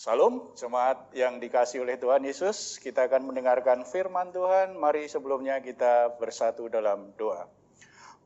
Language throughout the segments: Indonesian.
Salam, jemaat yang dikasih oleh Tuhan Yesus, kita akan mendengarkan firman Tuhan. Mari sebelumnya kita bersatu dalam doa.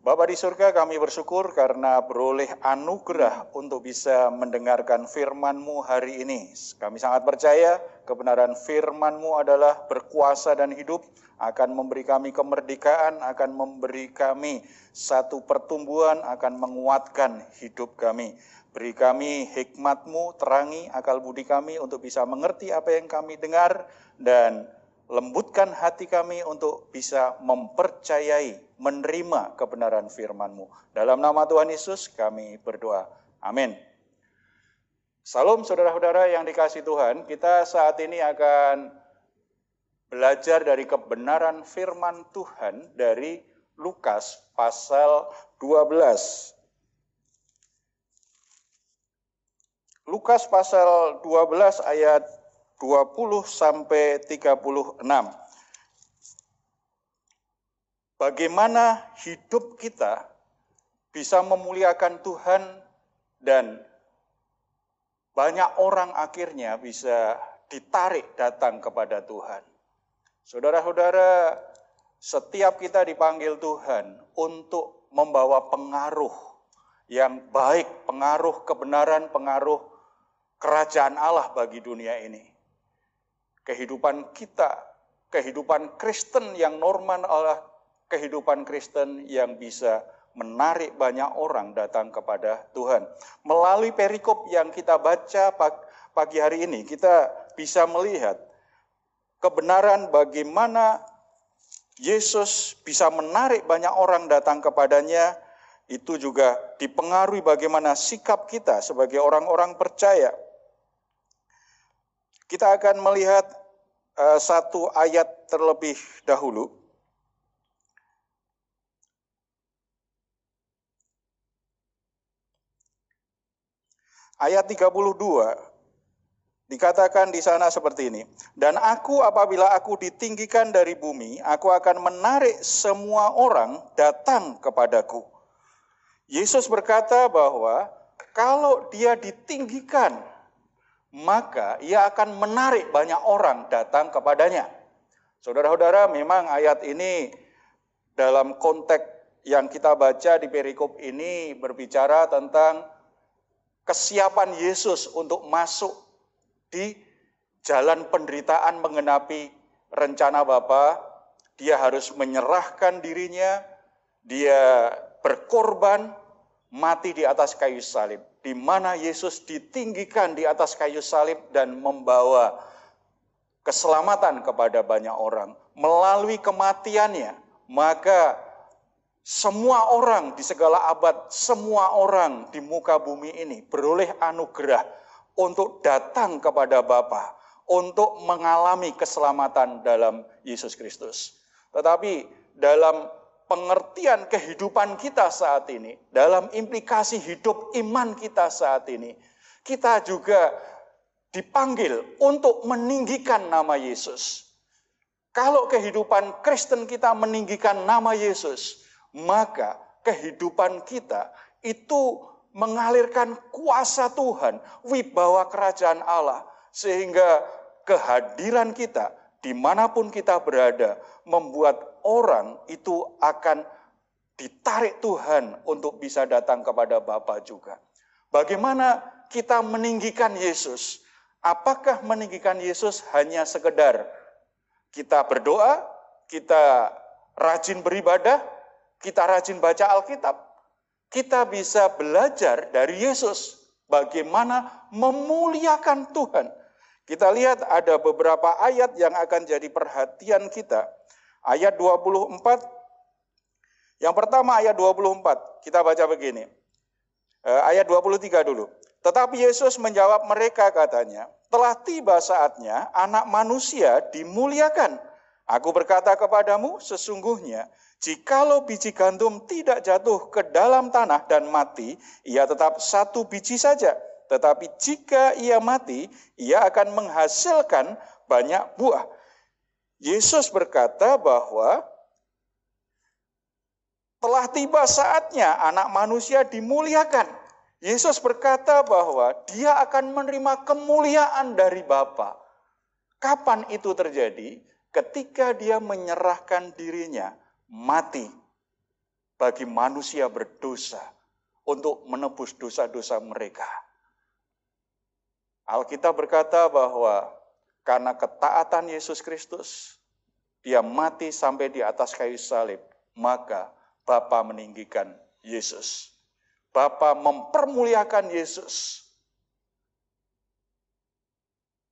Bapa di surga, kami bersyukur karena beroleh anugerah untuk bisa mendengarkan firman-Mu hari ini. Kami sangat percaya kebenaran firman-Mu adalah berkuasa dan hidup, akan memberi kami kemerdekaan, akan memberi kami satu pertumbuhan, akan menguatkan hidup kami. Beri kami hikmatmu, terangi akal budi kami untuk bisa mengerti apa yang kami dengar dan lembutkan hati kami untuk bisa mempercayai, menerima kebenaran firman-Mu. Dalam nama Tuhan Yesus kami berdoa. Amin. Salam saudara-saudara yang dikasih Tuhan, kita saat ini akan belajar dari kebenaran firman Tuhan dari Lukas pasal 12 Lukas pasal 12 ayat 20 sampai 36. Bagaimana hidup kita bisa memuliakan Tuhan dan banyak orang akhirnya bisa ditarik datang kepada Tuhan. Saudara-saudara, setiap kita dipanggil Tuhan untuk membawa pengaruh yang baik, pengaruh kebenaran, pengaruh kerajaan Allah bagi dunia ini. Kehidupan kita, kehidupan Kristen yang normal adalah kehidupan Kristen yang bisa menarik banyak orang datang kepada Tuhan. Melalui perikop yang kita baca pagi hari ini, kita bisa melihat kebenaran bagaimana Yesus bisa menarik banyak orang datang kepadanya, itu juga dipengaruhi bagaimana sikap kita sebagai orang-orang percaya. Kita akan melihat uh, satu ayat terlebih dahulu. Ayat 32 dikatakan di sana seperti ini. Dan aku apabila aku ditinggikan dari bumi, aku akan menarik semua orang datang kepadaku. Yesus berkata bahwa kalau dia ditinggikan maka ia akan menarik banyak orang datang kepadanya. Saudara-saudara, memang ayat ini dalam konteks yang kita baca di perikop ini berbicara tentang kesiapan Yesus untuk masuk di jalan penderitaan mengenapi rencana Bapa. Dia harus menyerahkan dirinya, dia berkorban, mati di atas kayu salib di mana Yesus ditinggikan di atas kayu salib dan membawa keselamatan kepada banyak orang. Melalui kematiannya, maka semua orang di segala abad, semua orang di muka bumi ini beroleh anugerah untuk datang kepada Bapa, untuk mengalami keselamatan dalam Yesus Kristus. Tetapi dalam pengertian kehidupan kita saat ini, dalam implikasi hidup iman kita saat ini, kita juga dipanggil untuk meninggikan nama Yesus. Kalau kehidupan Kristen kita meninggikan nama Yesus, maka kehidupan kita itu mengalirkan kuasa Tuhan, wibawa kerajaan Allah, sehingga kehadiran kita di mana pun kita berada membuat orang itu akan ditarik Tuhan untuk bisa datang kepada Bapa juga. Bagaimana kita meninggikan Yesus? Apakah meninggikan Yesus hanya sekedar kita berdoa, kita rajin beribadah, kita rajin baca Alkitab? Kita bisa belajar dari Yesus bagaimana memuliakan Tuhan. Kita lihat ada beberapa ayat yang akan jadi perhatian kita ayat 24. Yang pertama ayat 24, kita baca begini. Eh, ayat 23 dulu. Tetapi Yesus menjawab mereka katanya, telah tiba saatnya anak manusia dimuliakan. Aku berkata kepadamu, sesungguhnya Jikalau biji gandum tidak jatuh ke dalam tanah dan mati, ia tetap satu biji saja. Tetapi jika ia mati, ia akan menghasilkan banyak buah. Yesus berkata bahwa telah tiba saatnya anak manusia dimuliakan. Yesus berkata bahwa dia akan menerima kemuliaan dari Bapa. Kapan itu terjadi? Ketika dia menyerahkan dirinya mati bagi manusia berdosa untuk menebus dosa-dosa mereka. Alkitab berkata bahwa karena ketaatan Yesus Kristus, dia mati sampai di atas kayu salib, maka Bapa meninggikan Yesus. Bapa mempermuliakan Yesus.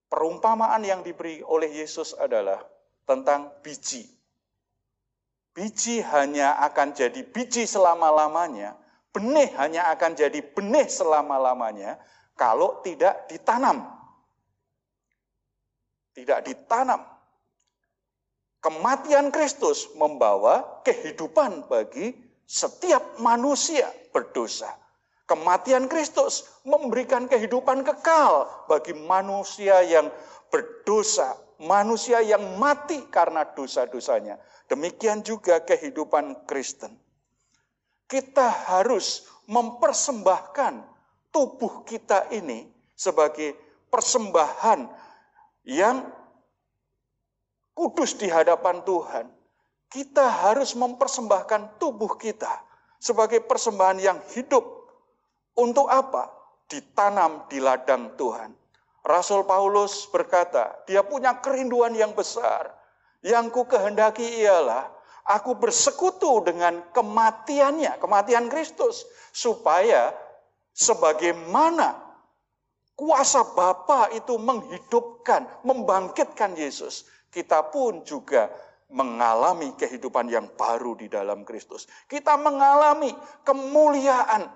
Perumpamaan yang diberi oleh Yesus adalah tentang biji Biji hanya akan jadi biji selama-lamanya, benih hanya akan jadi benih selama-lamanya kalau tidak ditanam. Tidak ditanam. Kematian Kristus membawa kehidupan bagi setiap manusia berdosa. Kematian Kristus memberikan kehidupan kekal bagi manusia yang berdosa, manusia yang mati karena dosa-dosanya. Demikian juga kehidupan Kristen. Kita harus mempersembahkan tubuh kita ini sebagai persembahan yang kudus di hadapan Tuhan. Kita harus mempersembahkan tubuh kita sebagai persembahan yang hidup. Untuk apa? Ditanam di ladang Tuhan. Rasul Paulus berkata, dia punya kerinduan yang besar yang ku kehendaki ialah aku bersekutu dengan kematiannya, kematian Kristus. Supaya sebagaimana kuasa Bapa itu menghidupkan, membangkitkan Yesus. Kita pun juga mengalami kehidupan yang baru di dalam Kristus. Kita mengalami kemuliaan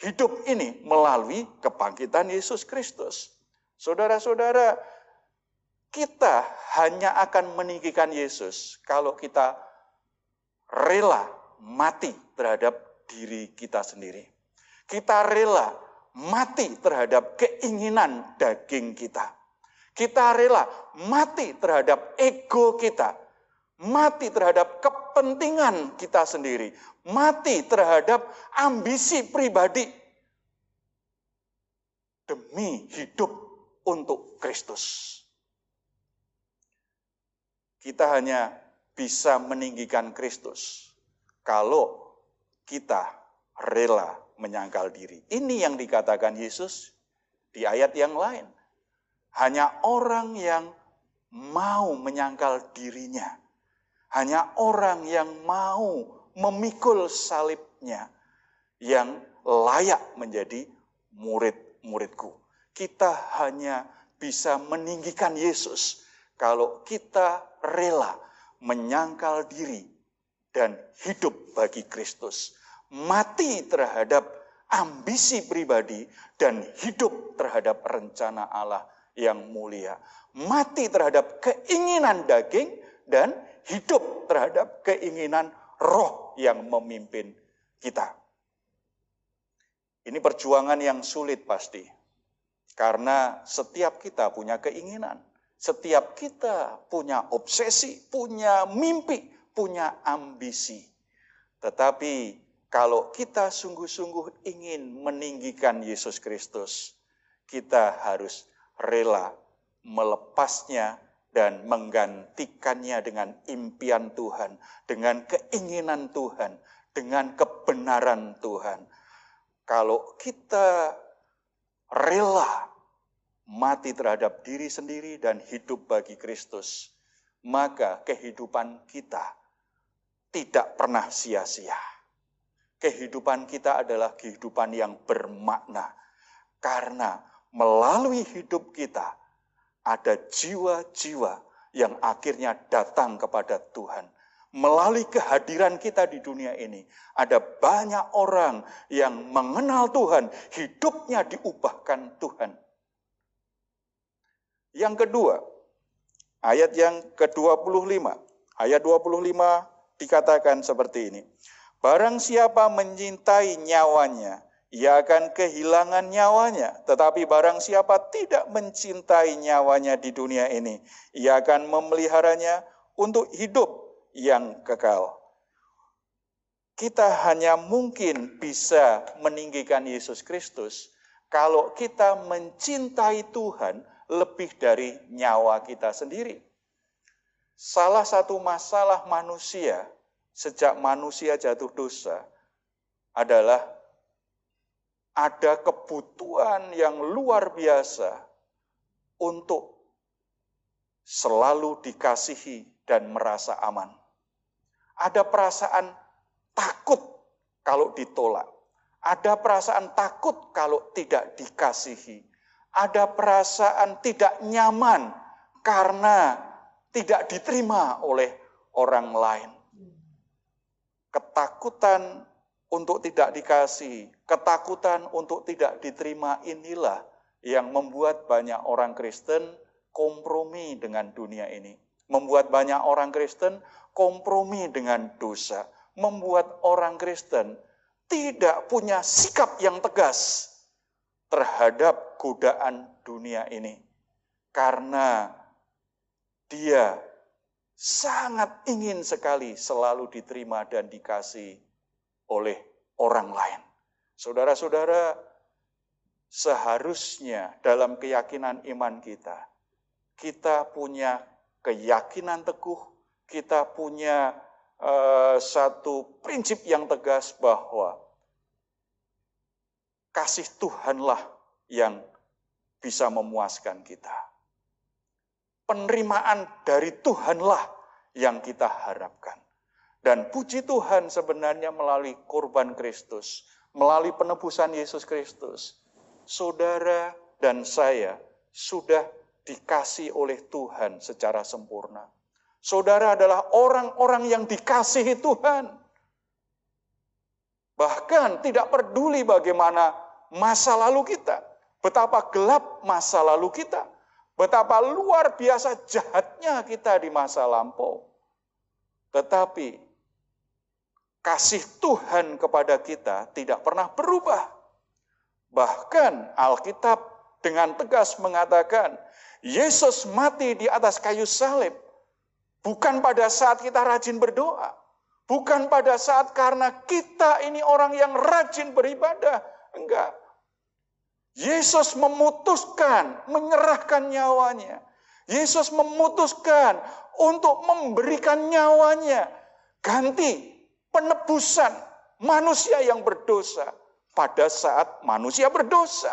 hidup ini melalui kebangkitan Yesus Kristus. Saudara-saudara, kita hanya akan meninggikan Yesus kalau kita rela mati terhadap diri kita sendiri. Kita rela mati terhadap keinginan daging kita. Kita rela mati terhadap ego kita. Mati terhadap kepentingan kita sendiri. Mati terhadap ambisi pribadi. Demi hidup untuk Kristus. Kita hanya bisa meninggikan Kristus kalau kita rela menyangkal diri. Ini yang dikatakan Yesus di ayat yang lain. Hanya orang yang mau menyangkal dirinya. Hanya orang yang mau memikul salibnya yang layak menjadi murid-muridku. Kita hanya bisa meninggikan Yesus kalau kita rela menyangkal diri dan hidup bagi Kristus. Mati terhadap ambisi pribadi dan hidup terhadap rencana Allah yang mulia. Mati terhadap keinginan daging dan hidup terhadap keinginan roh yang memimpin kita. Ini perjuangan yang sulit pasti. Karena setiap kita punya keinginan. Setiap kita punya obsesi, punya mimpi, punya ambisi. Tetapi kalau kita sungguh-sungguh ingin meninggikan Yesus Kristus, kita harus rela melepasnya dan menggantikannya dengan impian Tuhan, dengan keinginan Tuhan, dengan kebenaran Tuhan. Kalau kita rela mati terhadap diri sendiri dan hidup bagi Kristus, maka kehidupan kita tidak pernah sia-sia. Kehidupan kita adalah kehidupan yang bermakna, karena melalui hidup kita ada jiwa-jiwa yang akhirnya datang kepada Tuhan. Melalui kehadiran kita di dunia ini, ada banyak orang yang mengenal Tuhan, hidupnya diubahkan Tuhan yang kedua, ayat yang ke-25. Ayat 25 dikatakan seperti ini. Barang siapa menyintai nyawanya, ia akan kehilangan nyawanya. Tetapi barang siapa tidak mencintai nyawanya di dunia ini, ia akan memeliharanya untuk hidup yang kekal. Kita hanya mungkin bisa meninggikan Yesus Kristus kalau kita mencintai Tuhan lebih dari nyawa kita sendiri. Salah satu masalah manusia sejak manusia jatuh dosa adalah ada kebutuhan yang luar biasa untuk selalu dikasihi dan merasa aman. Ada perasaan takut kalau ditolak. Ada perasaan takut kalau tidak dikasihi. Ada perasaan tidak nyaman karena tidak diterima oleh orang lain. Ketakutan untuk tidak dikasih, ketakutan untuk tidak diterima inilah yang membuat banyak orang Kristen kompromi dengan dunia ini. Membuat banyak orang Kristen kompromi dengan dosa. Membuat orang Kristen tidak punya sikap yang tegas terhadap godaan dunia ini. Karena dia sangat ingin sekali selalu diterima dan dikasih oleh orang lain. Saudara-saudara, seharusnya dalam keyakinan iman kita, kita punya keyakinan teguh, kita punya uh, satu prinsip yang tegas bahwa kasih Tuhanlah yang bisa memuaskan kita penerimaan dari Tuhanlah yang kita harapkan. Dan puji Tuhan sebenarnya melalui kurban Kristus, melalui penebusan Yesus Kristus, saudara dan saya sudah dikasih oleh Tuhan secara sempurna. Saudara adalah orang-orang yang dikasihi Tuhan. Bahkan tidak peduli bagaimana masa lalu kita, betapa gelap masa lalu kita, Betapa luar biasa jahatnya kita di masa lampau. Tetapi kasih Tuhan kepada kita tidak pernah berubah. Bahkan Alkitab dengan tegas mengatakan, Yesus mati di atas kayu salib bukan pada saat kita rajin berdoa, bukan pada saat karena kita ini orang yang rajin beribadah, enggak. Yesus memutuskan menyerahkan nyawanya. Yesus memutuskan untuk memberikan nyawanya ganti penebusan manusia yang berdosa pada saat manusia berdosa.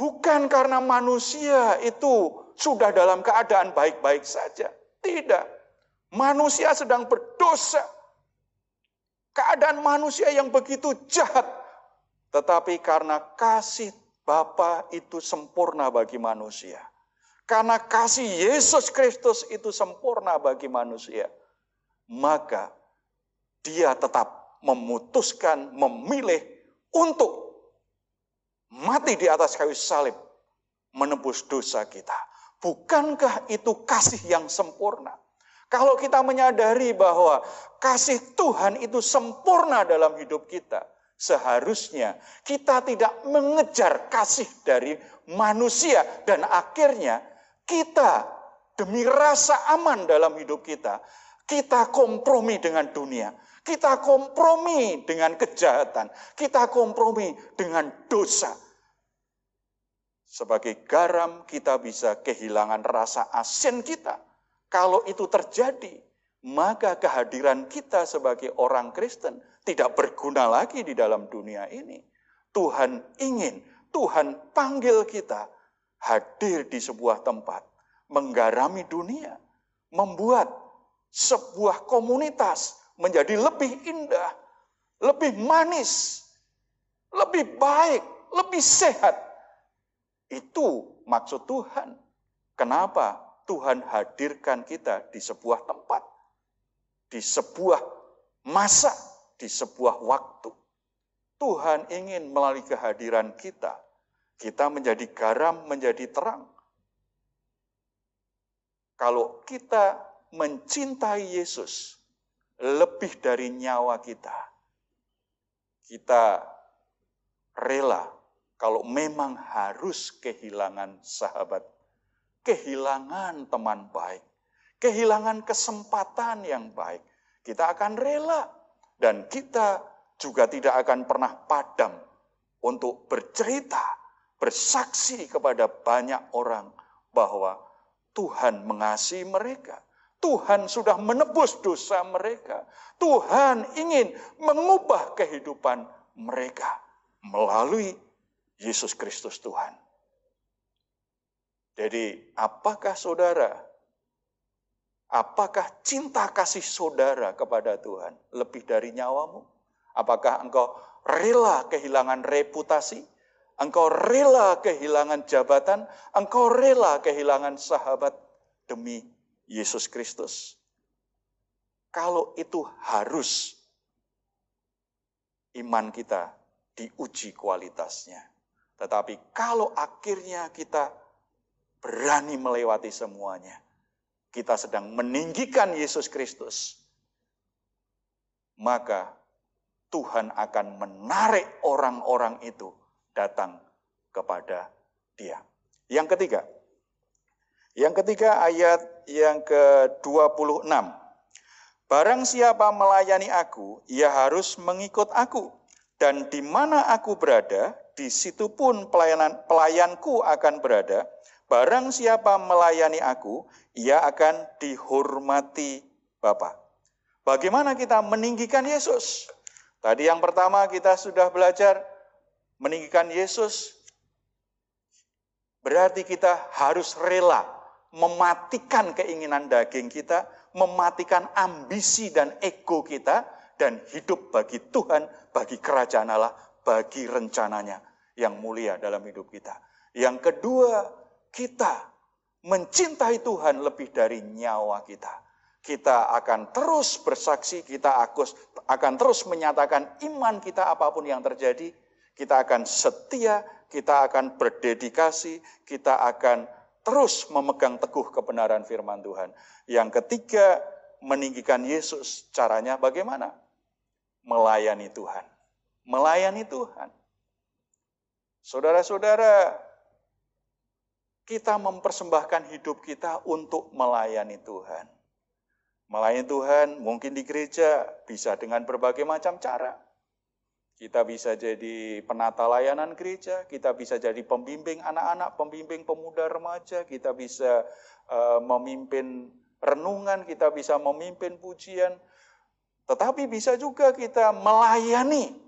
Bukan karena manusia itu sudah dalam keadaan baik-baik saja. Tidak. Manusia sedang berdosa. Keadaan manusia yang begitu jahat tetapi karena kasih Bapa itu sempurna bagi manusia. Karena kasih Yesus Kristus itu sempurna bagi manusia. Maka dia tetap memutuskan, memilih untuk mati di atas kayu salib menebus dosa kita. Bukankah itu kasih yang sempurna? Kalau kita menyadari bahwa kasih Tuhan itu sempurna dalam hidup kita, Seharusnya kita tidak mengejar kasih dari manusia dan akhirnya kita demi rasa aman dalam hidup kita, kita kompromi dengan dunia. Kita kompromi dengan kejahatan. Kita kompromi dengan dosa. Sebagai garam kita bisa kehilangan rasa asin kita. Kalau itu terjadi, maka kehadiran kita sebagai orang Kristen tidak berguna lagi di dalam dunia ini. Tuhan ingin, Tuhan panggil kita hadir di sebuah tempat, menggarami dunia, membuat sebuah komunitas menjadi lebih indah, lebih manis, lebih baik, lebih sehat. Itu maksud Tuhan. Kenapa Tuhan hadirkan kita di sebuah tempat, di sebuah masa di sebuah waktu. Tuhan ingin melalui kehadiran kita, kita menjadi garam, menjadi terang. Kalau kita mencintai Yesus, lebih dari nyawa kita. Kita rela kalau memang harus kehilangan sahabat, kehilangan teman baik, kehilangan kesempatan yang baik, kita akan rela dan kita juga tidak akan pernah padam untuk bercerita, bersaksi kepada banyak orang bahwa Tuhan mengasihi mereka. Tuhan sudah menebus dosa mereka. Tuhan ingin mengubah kehidupan mereka melalui Yesus Kristus Tuhan. Jadi, apakah saudara, apakah cinta kasih saudara kepada Tuhan lebih dari nyawamu? Apakah engkau rela kehilangan reputasi? Engkau rela kehilangan jabatan? Engkau rela kehilangan sahabat demi Yesus Kristus? Kalau itu harus iman kita diuji kualitasnya. Tetapi kalau akhirnya kita berani melewati semuanya, kita sedang meninggikan Yesus Kristus, maka Tuhan akan menarik orang-orang itu datang kepada Dia. Yang ketiga, yang ketiga ayat yang ke-26. Barang siapa melayani aku, ia harus mengikut aku. Dan di mana aku berada, di situ pun pelayanan pelayanku akan berada. Barang siapa melayani aku, ia akan dihormati Bapa. Bagaimana kita meninggikan Yesus? Tadi yang pertama kita sudah belajar meninggikan Yesus. Berarti kita harus rela mematikan keinginan daging kita, mematikan ambisi dan ego kita, dan hidup bagi Tuhan, bagi kerajaan Allah, bagi rencananya yang mulia dalam hidup kita. Yang kedua, kita mencintai Tuhan lebih dari nyawa kita kita akan terus bersaksi, kita akan terus menyatakan iman kita apa pun yang terjadi, kita akan setia, kita akan berdedikasi, kita akan terus memegang teguh kebenaran firman Tuhan. Yang ketiga, meninggikan Yesus. Caranya bagaimana? Melayani Tuhan. Melayani Tuhan. Saudara-saudara, kita mempersembahkan hidup kita untuk melayani Tuhan. Melayani Tuhan mungkin di gereja bisa dengan berbagai macam cara. Kita bisa jadi penata layanan gereja, kita bisa jadi pembimbing anak-anak, pembimbing pemuda remaja, kita bisa uh, memimpin renungan, kita bisa memimpin pujian. Tetapi bisa juga kita melayani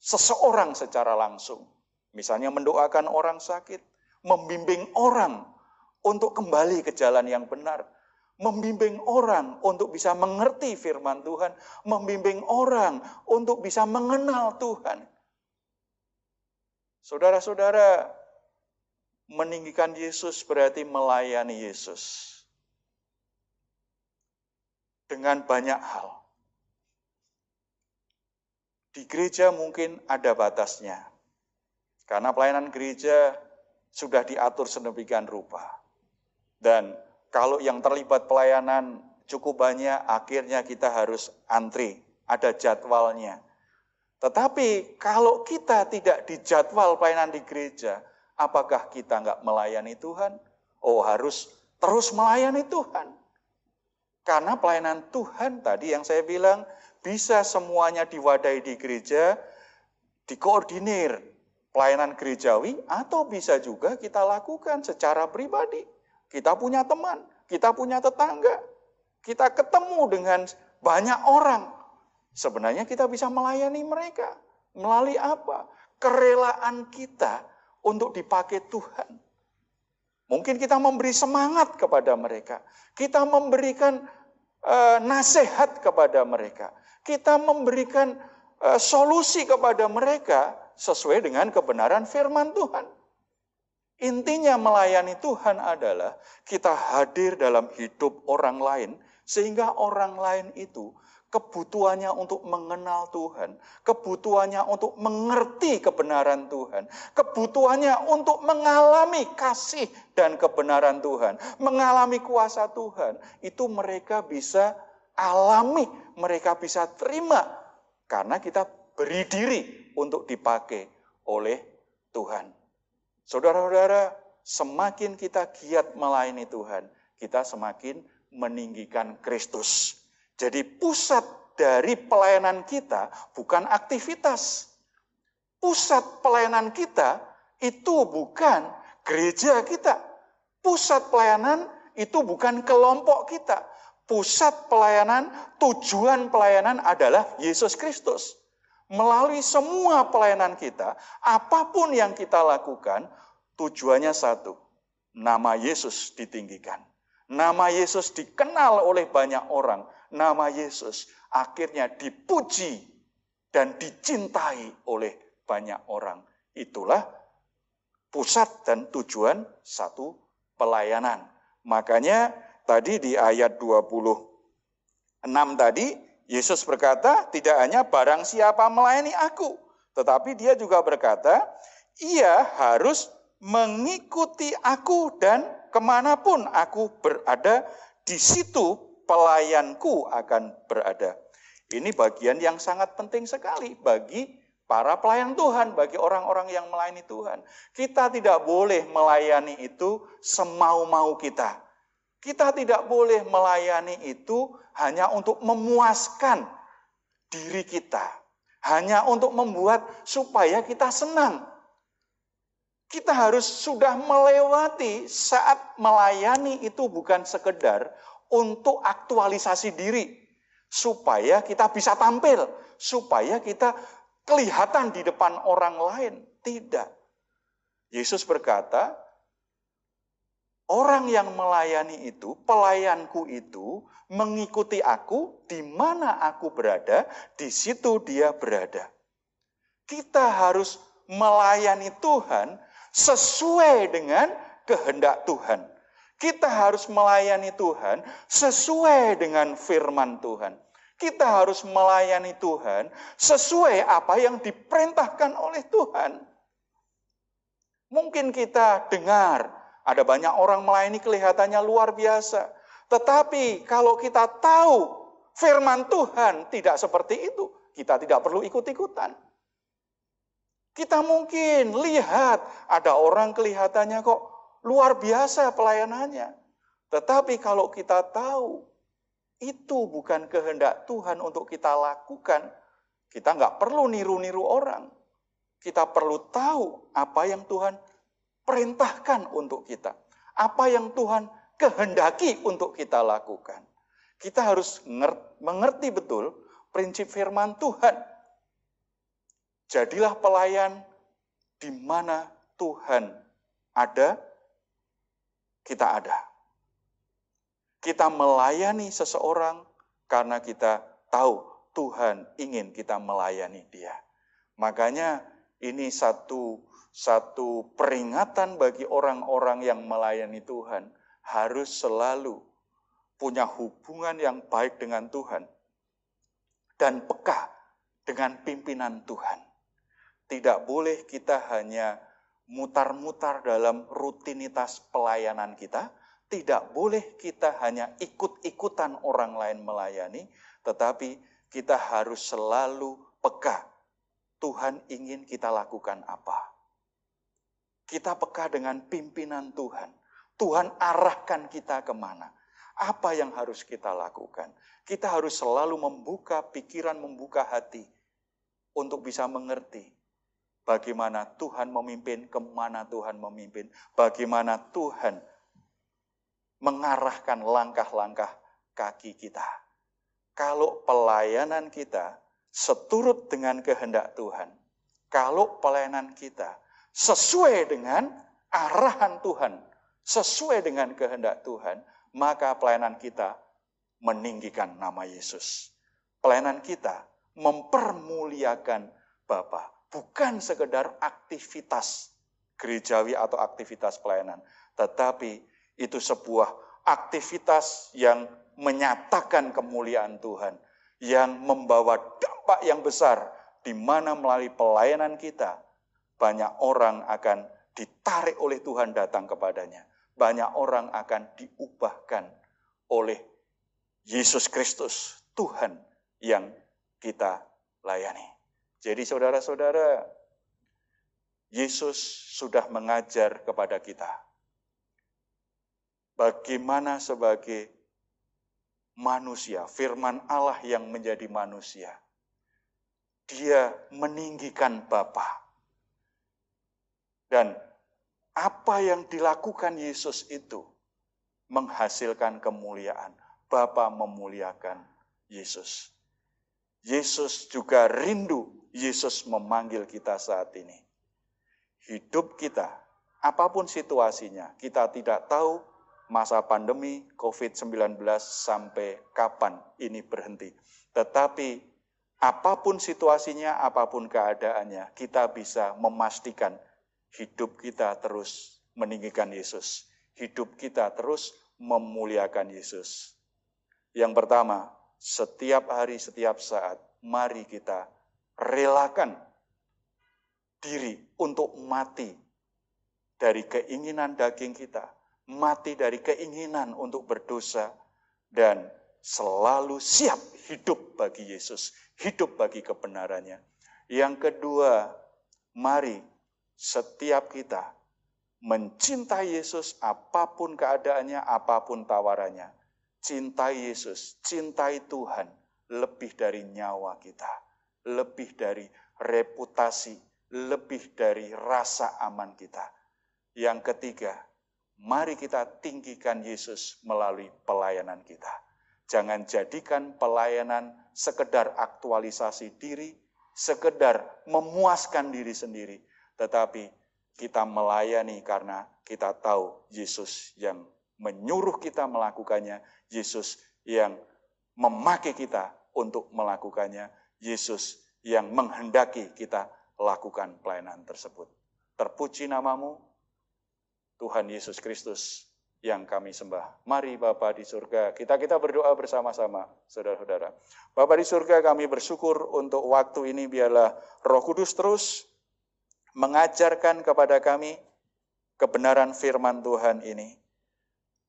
seseorang secara langsung. Misalnya mendoakan orang sakit, membimbing orang untuk kembali ke jalan yang benar membimbing orang untuk bisa mengerti firman Tuhan, membimbing orang untuk bisa mengenal Tuhan. Saudara-saudara, meninggikan Yesus berarti melayani Yesus. Dengan banyak hal. Di gereja mungkin ada batasnya. Karena pelayanan gereja sudah diatur sedemikian rupa. Dan kalau yang terlibat pelayanan cukup banyak, akhirnya kita harus antri, ada jadwalnya. Tetapi kalau kita tidak dijadwal pelayanan di gereja, apakah kita nggak melayani Tuhan? Oh harus terus melayani Tuhan. Karena pelayanan Tuhan tadi yang saya bilang bisa semuanya diwadahi di gereja, dikoordinir pelayanan gerejawi atau bisa juga kita lakukan secara pribadi. Kita punya teman, kita punya tetangga, kita ketemu dengan banyak orang. Sebenarnya kita bisa melayani mereka. Melalui apa? Kerelaan kita untuk dipakai Tuhan. Mungkin kita memberi semangat kepada mereka. Kita memberikan uh, nasihat kepada mereka. Kita memberikan uh, solusi kepada mereka sesuai dengan kebenaran firman Tuhan. Intinya melayani Tuhan adalah kita hadir dalam hidup orang lain sehingga orang lain itu kebutuhannya untuk mengenal Tuhan, kebutuhannya untuk mengerti kebenaran Tuhan, kebutuhannya untuk mengalami kasih dan kebenaran Tuhan, mengalami kuasa Tuhan, itu mereka bisa alami, mereka bisa terima karena kita beri diri untuk dipakai oleh Tuhan. Saudara-saudara, semakin kita giat melayani Tuhan, kita semakin meninggikan Kristus. Jadi pusat dari pelayanan kita bukan aktivitas. Pusat pelayanan kita itu bukan gereja kita. Pusat pelayanan itu bukan kelompok kita. Pusat pelayanan, tujuan pelayanan adalah Yesus Kristus. Melalui semua pelayanan kita, apa pun yang kita lakukan, tujuannya satu. Nama Yesus ditinggikan. Nama Yesus dikenal oleh banyak orang. Nama Yesus akhirnya dipuji dan dicintai oleh banyak orang. Itulah pusat dan tujuan satu pelayanan. Makanya tadi di ayat 26 tadi Yesus berkata tidak hanya barang siapa melayani aku. Tetapi dia juga berkata ia harus mengikuti aku dan ke mana pun aku berada, di situ pelayanku akan berada. Ini bagian yang sangat penting sekali bagi para pelayan Tuhan, bagi orang-orang yang melayani Tuhan. Kita tidak boleh melayani itu semau-mau kita. Kita tidak boleh melayani itu hanya untuk memuaskan diri kita, hanya untuk membuat supaya kita senang. Kita harus sudah melewati saat melayani itu bukan sekedar untuk aktualisasi diri. Supaya kita bisa tampil. Supaya kita kelihatan di depan orang lain. Tidak. Yesus berkata, orang yang melayani itu, pelayanku itu, mengikuti aku di mana aku berada, di situ dia berada. Kita harus melayani Tuhan sesuai dengan kehendak Tuhan. Kita harus melayani Tuhan sesuai dengan firman Tuhan. Kita harus melayani Tuhan sesuai apa yang diperintahkan oleh Tuhan. Mungkin kita dengar ada banyak orang melayani kelihatannya luar biasa. Tetapi kalau kita tahu firman Tuhan tidak seperti itu, kita tidak perlu ikut-ikutan. Kita mungkin lihat ada orang kelihatannya kok luar biasa pelayanannya. Tetapi kalau kita tahu itu bukan kehendak Tuhan untuk kita lakukan, kita nggak perlu niru-niru orang. Kita perlu tahu apa yang Tuhan perintahkan untuk kita. Apa yang Tuhan kehendaki untuk kita lakukan. Kita harus mengerti betul prinsip firman Tuhan Jadilah pelayan di mana Tuhan ada, kita ada. Kita melayani seseorang karena kita tahu Tuhan ingin kita melayani dia. Makanya ini satu satu peringatan bagi orang-orang yang melayani Tuhan harus selalu punya hubungan yang baik dengan Tuhan dan peka dengan pimpinan Tuhan. Tidak boleh kita hanya mutar-mutar dalam rutinitas pelayanan kita. Tidak boleh kita hanya ikut-ikutan orang lain melayani, tetapi kita harus selalu peka. Tuhan ingin kita lakukan apa? Kita peka dengan pimpinan Tuhan. Tuhan arahkan kita ke mana? Apa yang harus kita lakukan? Kita harus selalu membuka pikiran, membuka hati untuk bisa mengerti Bagaimana Tuhan memimpin, ke mana Tuhan memimpin, bagaimana Tuhan mengarahkan langkah-langkah kaki kita. Kalau pelayanan kita seturut dengan kehendak Tuhan, kalau pelayanan kita sesuai dengan arahan Tuhan, sesuai dengan kehendak Tuhan, maka pelayanan kita meninggikan nama Yesus. Pelayanan kita mempermuliakan Bapa bukan sekedar aktivitas gerejawi atau aktivitas pelayanan, tetapi itu sebuah aktivitas yang menyatakan kemuliaan Tuhan, yang membawa dampak yang besar, di mana melalui pelayanan kita, banyak orang akan ditarik oleh Tuhan datang kepadanya. Banyak orang akan diubahkan oleh Yesus Kristus, Tuhan yang kita layani. Jadi saudara-saudara, Yesus sudah mengajar kepada kita bagaimana sebagai manusia, firman Allah yang menjadi manusia. Dia meninggikan Bapa. Dan apa yang dilakukan Yesus itu menghasilkan kemuliaan. Bapa memuliakan Yesus. Yesus juga rindu Yesus memanggil kita saat ini. Hidup kita, apa pun situasinya, kita tidak tahu masa pandemi COVID-19 sampai kapan ini berhenti. Tetapi apa pun situasinya, apa pun keadaannya, kita bisa memastikan hidup kita terus meninggikan Yesus. Hidup kita terus memuliakan Yesus. Yang pertama, setiap hari, setiap saat, mari kita relakan diri untuk mati dari keinginan daging kita, mati dari keinginan untuk berdosa, dan selalu siap hidup bagi Yesus, hidup bagi kebenarannya. Yang kedua, mari setiap kita mencintai Yesus apa pun keadaannya, apa pun tawarannya. Cintai Yesus, cintai Tuhan lebih dari nyawa kita, lebih dari reputasi, lebih dari rasa aman kita. Yang ketiga, mari kita tinggikan Yesus melalui pelayanan kita. Jangan jadikan pelayanan sekedar aktualisasi diri, sekedar memuaskan diri sendiri, tetapi kita melayani karena kita tahu Yesus yang menyuruh kita melakukannya, Yesus yang memakai kita untuk melakukannya, Yesus yang menghendaki kita lakukan pelayanan tersebut. Terpuji namamu, Tuhan Yesus Kristus yang kami sembah. Mari Bapa di surga, kita kita berdoa bersama-sama, saudara-saudara. Bapa di surga, kami bersyukur untuk waktu ini biarlah Roh Kudus terus mengajarkan kepada kami kebenaran firman Tuhan ini.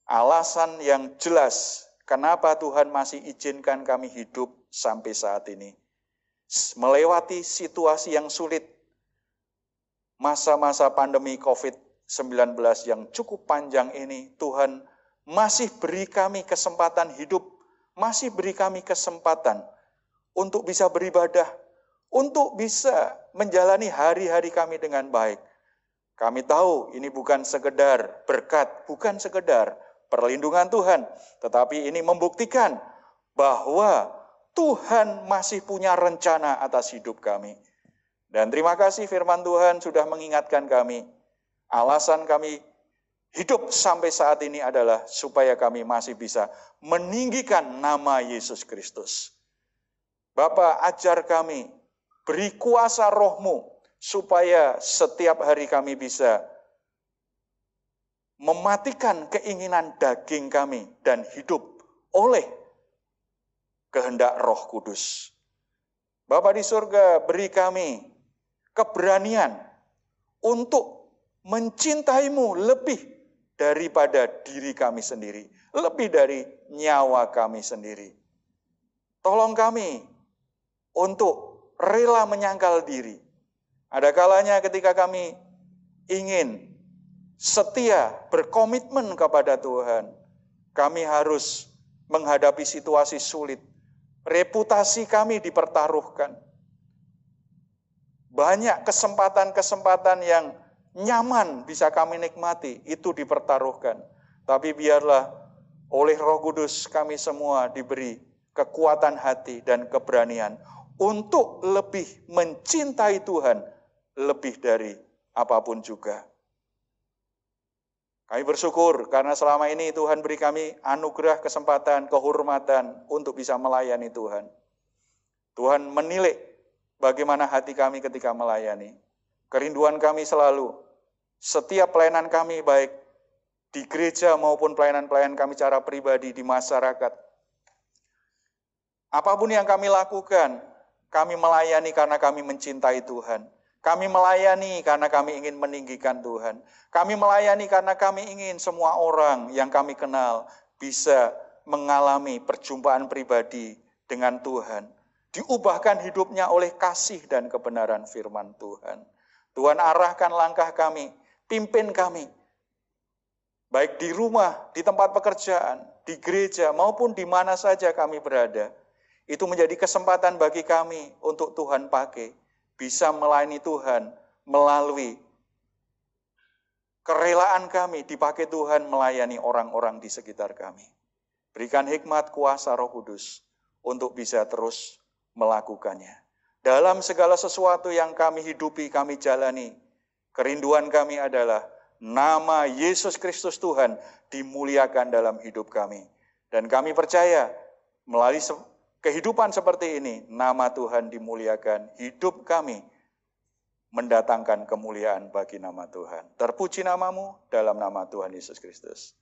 Alasan yang jelas kenapa Tuhan masih izinkan kami hidup sampai saat ini. Melewati situasi yang sulit, masa-masa pandemi COVID-19 yang cukup panjang ini, Tuhan masih beri kami kesempatan hidup, masih beri kami kesempatan untuk bisa beribadah, untuk bisa menjalani hari-hari kami dengan baik. Kami tahu ini bukan sekedar berkat, bukan sekedar perlindungan Tuhan, tetapi ini membuktikan bahwa Tuhan masih punya rencana atas hidup kami. Dan terima kasih firman Tuhan sudah mengingatkan kami. Alasan kami hidup sampai saat ini adalah supaya kami masih bisa meninggikan nama Yesus Kristus. Bapak ajar kami Beri kuasa rohmu supaya setiap hari kami bisa mematikan keinginan daging kami dan hidup oleh kehendak roh kudus. Bapa di surga beri kami keberanian untuk mencintaimu lebih daripada diri kami sendiri, lebih dari nyawa kami sendiri. Tolong kami untuk rela menyangkal diri. Ada kalanya ketika kami ingin setia, berkomitmen kepada Tuhan, kami harus menghadapi situasi sulit. Reputasi kami dipertaruhkan. Banyak kesempatan-kesempatan yang nyaman bisa kami nikmati, itu dipertaruhkan. Tapi biarlah oleh Roh Kudus kami semua diberi kekuatan hati dan keberanian untuk lebih mencintai Tuhan lebih dari apa pun juga. Kami bersyukur karena selama ini Tuhan beri kami anugerah, kesempatan, kehormatan untuk bisa melayani Tuhan. Tuhan menilai bagaimana hati kami ketika melayani. Kerinduan kami selalu, setiap pelayanan kami baik di gereja maupun pelayanan-pelayanan kami cara pribadi di masyarakat. Apa pun yang kami lakukan, kami melayani karena kami mencintai Tuhan. Kami melayani karena kami ingin meninggikan Tuhan. Kami melayani karena kami ingin semua orang yang kami kenal bisa mengalami perjumpaan pribadi dengan Tuhan. Diubahkan hidupnya oleh kasih dan kebenaran firman Tuhan. Tuhan arahkan langkah kami, pimpin kami. Baik di rumah, di tempat pekerjaan, di gereja, maupun di mana saja kami berada. Itu menjadi kesempatan bagi kami untuk Tuhan pakai. Bisa melayani Tuhan melalui kerelaan kami dipakai Tuhan melayani orang-orang di sekitar kami. Berikan hikmat kuasa roh kudus untuk bisa terus melakukannya. Dalam segala sesuatu yang kami hidupi, kami jalani, kerinduan kami adalah nama Yesus Kristus Tuhan dimuliakan dalam hidup kami. Dan kami percaya melalui kehidupan seperti ini, nama Tuhan dimuliakan, hidup kami mendatangkan kemuliaan bagi nama Tuhan. Terpuji namamu dalam nama Tuhan Yesus Kristus.